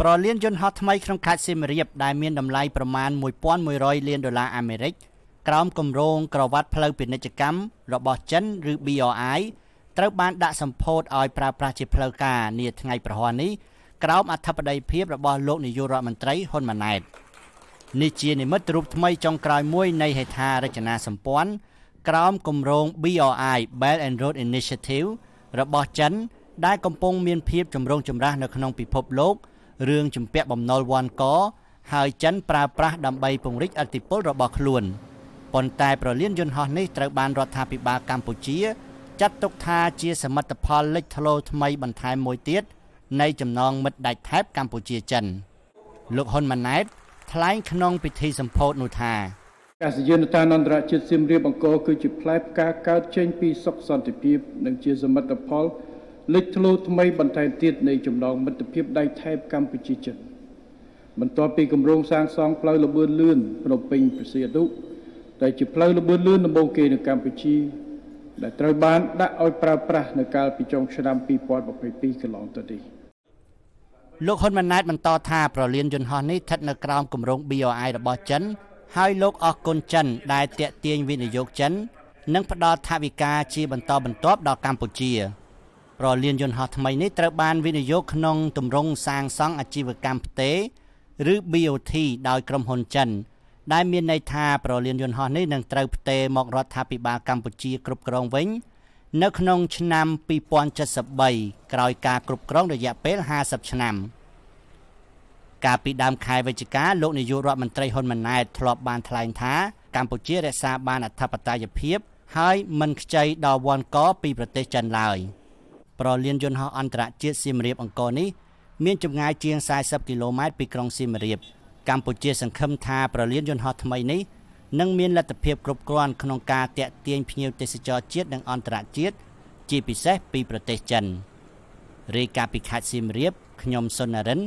ប្រលានយន្តហោះថ្មីក្នុងខេត្តសៀមរាបដែលមានតម្លៃប្រមាណ1100លានដុល្លារអាមេរិកក្រោមគម្រោងក្រវ៉ាត់ផ្លូវពាណិជ្ជកម្មរបស់ចិនឬ BRI ត្រូវបានដាក់សម្ពោធឲ្យប្រើប្រាស់ជាផ្លូវការនាថ្ងៃប្រហ័ននេះក្រោមអធិបតីភាពរបស់លោកនាយករដ្ឋមន្ត្រីហ៊ុនម៉ាណែតនេះជានិមិត្តរូបថ្មីចុងក្រោយមួយនៃហេដ្ឋារចនាសម្ព័ន្ធក្រោមគម្រោង BRI Belt and Road Initiative របស់ចិន ដែលកំពុងមានភាពចម្រូងចម្រាសនៅក្នុងពិភពលោក រឿងជំពាក់បំណុលវ៉ាន់កហើយចិនប្រើប្រាស់ដើម្បីពង្រីកអធិបតេយ្យរបស់ខ្លួនប៉ុន្តែប្រលានយន្តហោះនេះត្រូវបានរដ្ឋាភិបាលកម្ពុជា ចាត់ទុកថាជាសមិទ្ធផលលេចធ្លោថ្មីបន្ថែមមួយទៀតនៃចំណងមិត្តដាច់ថែបកម្ពុជាចិនលោកហ៊ុនម៉ាណែតថ្លែងក្នុងពិធីសម្ពោធនោះថាកាសយានដ្ឋានអន្តរជាតិសៀមរាបអង្គរគឺជាផ្លែផ្កាកើតចេញពីសុខសន្តិភាព និងជាសមិទ្ធផល លេចធ្លោថ្មីបន្ថែមទៀតនៃចំណងមិត្តភាពដៃថែបកម្ពុជាចិនបន្ទាប់ពីគម្រោងសាងសង់ផ្លូវលបឿនលឿនភ្នំពេញប្រសៀតុដែលជាផ្លូវលបឿនលឿនដំបូងគេនៅកម្ពុជា ដែលត្រូវបានដាក់ឲ្យប្រើប្រាស់នៅកាលពីចុងឆ្នាំ2022កន្លងទៅនេះលោកហ៊ុនម៉ាណែតបន្តថាប្រលានយន្តហោះនេះស្ថិតនៅក្រោមគម្រោង BRI របស់ចិន ហើយលោកអរគុណចិន ដែលតាក់ទាញវិនិយោគចិន និងផ្ដល់ថវិកាជាបន្តបន្ទាប់ដល់កម្ពុជាប្រលានយន្តហោះថ្មីនេះត្រូវបានវិនិយោគក្នុងទម្រង់សាងសង់អាជីវកម្មផ្ទេរឬ BOT ដោយក្រុមហ៊ុនចិន ដែលមានន័យថាប្រលានយន្តហោះនេះនឹងត្រូវផ្ទេរមករដ្ឋាភិបាលកម្ពុជាគ្រប់គ្រងវិញ នៅក្នុងឆ្នាំ2073ក្រោយការគ្រប់គ្រងរយៈពេល50ឆ្នាំកាលពីដើមខែវិច្ឆិកាលោកនាយករដ្ឋមន្ត្រីហ៊ុនម៉ាណែតធ្លាប់បានថ្លែងថាកម្ពុជារក្សាបានអធិបតេយ្យភាព ហើយមិនខ្ចីដល់វ៉ាន់កពីប្រទេសចិនឡើយ។ ប្រលានយន្តហោះអន្តរជាតិសៀមរាបអង្គរនេះមានចម្ងាយជាង40គីឡូម៉ែត្រពីក្រុងសៀមរាបកម្ពុជាសង្ឃឹមថាប្រលានយន្តហោះថ្មីនេះនឹងមានលទ្ធភាពគ្រប់គ្រាន់ក្នុងការតាក់ទាញភ្ញៀវទេសចរជាតិនិងអន្តរជាតិជាពិសេសពីប្រទេសចិនរាយការណ៍ពីខេត្តសៀមរាបខ្ញុំសុននរិន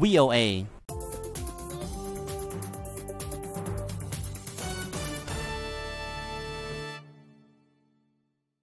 VOA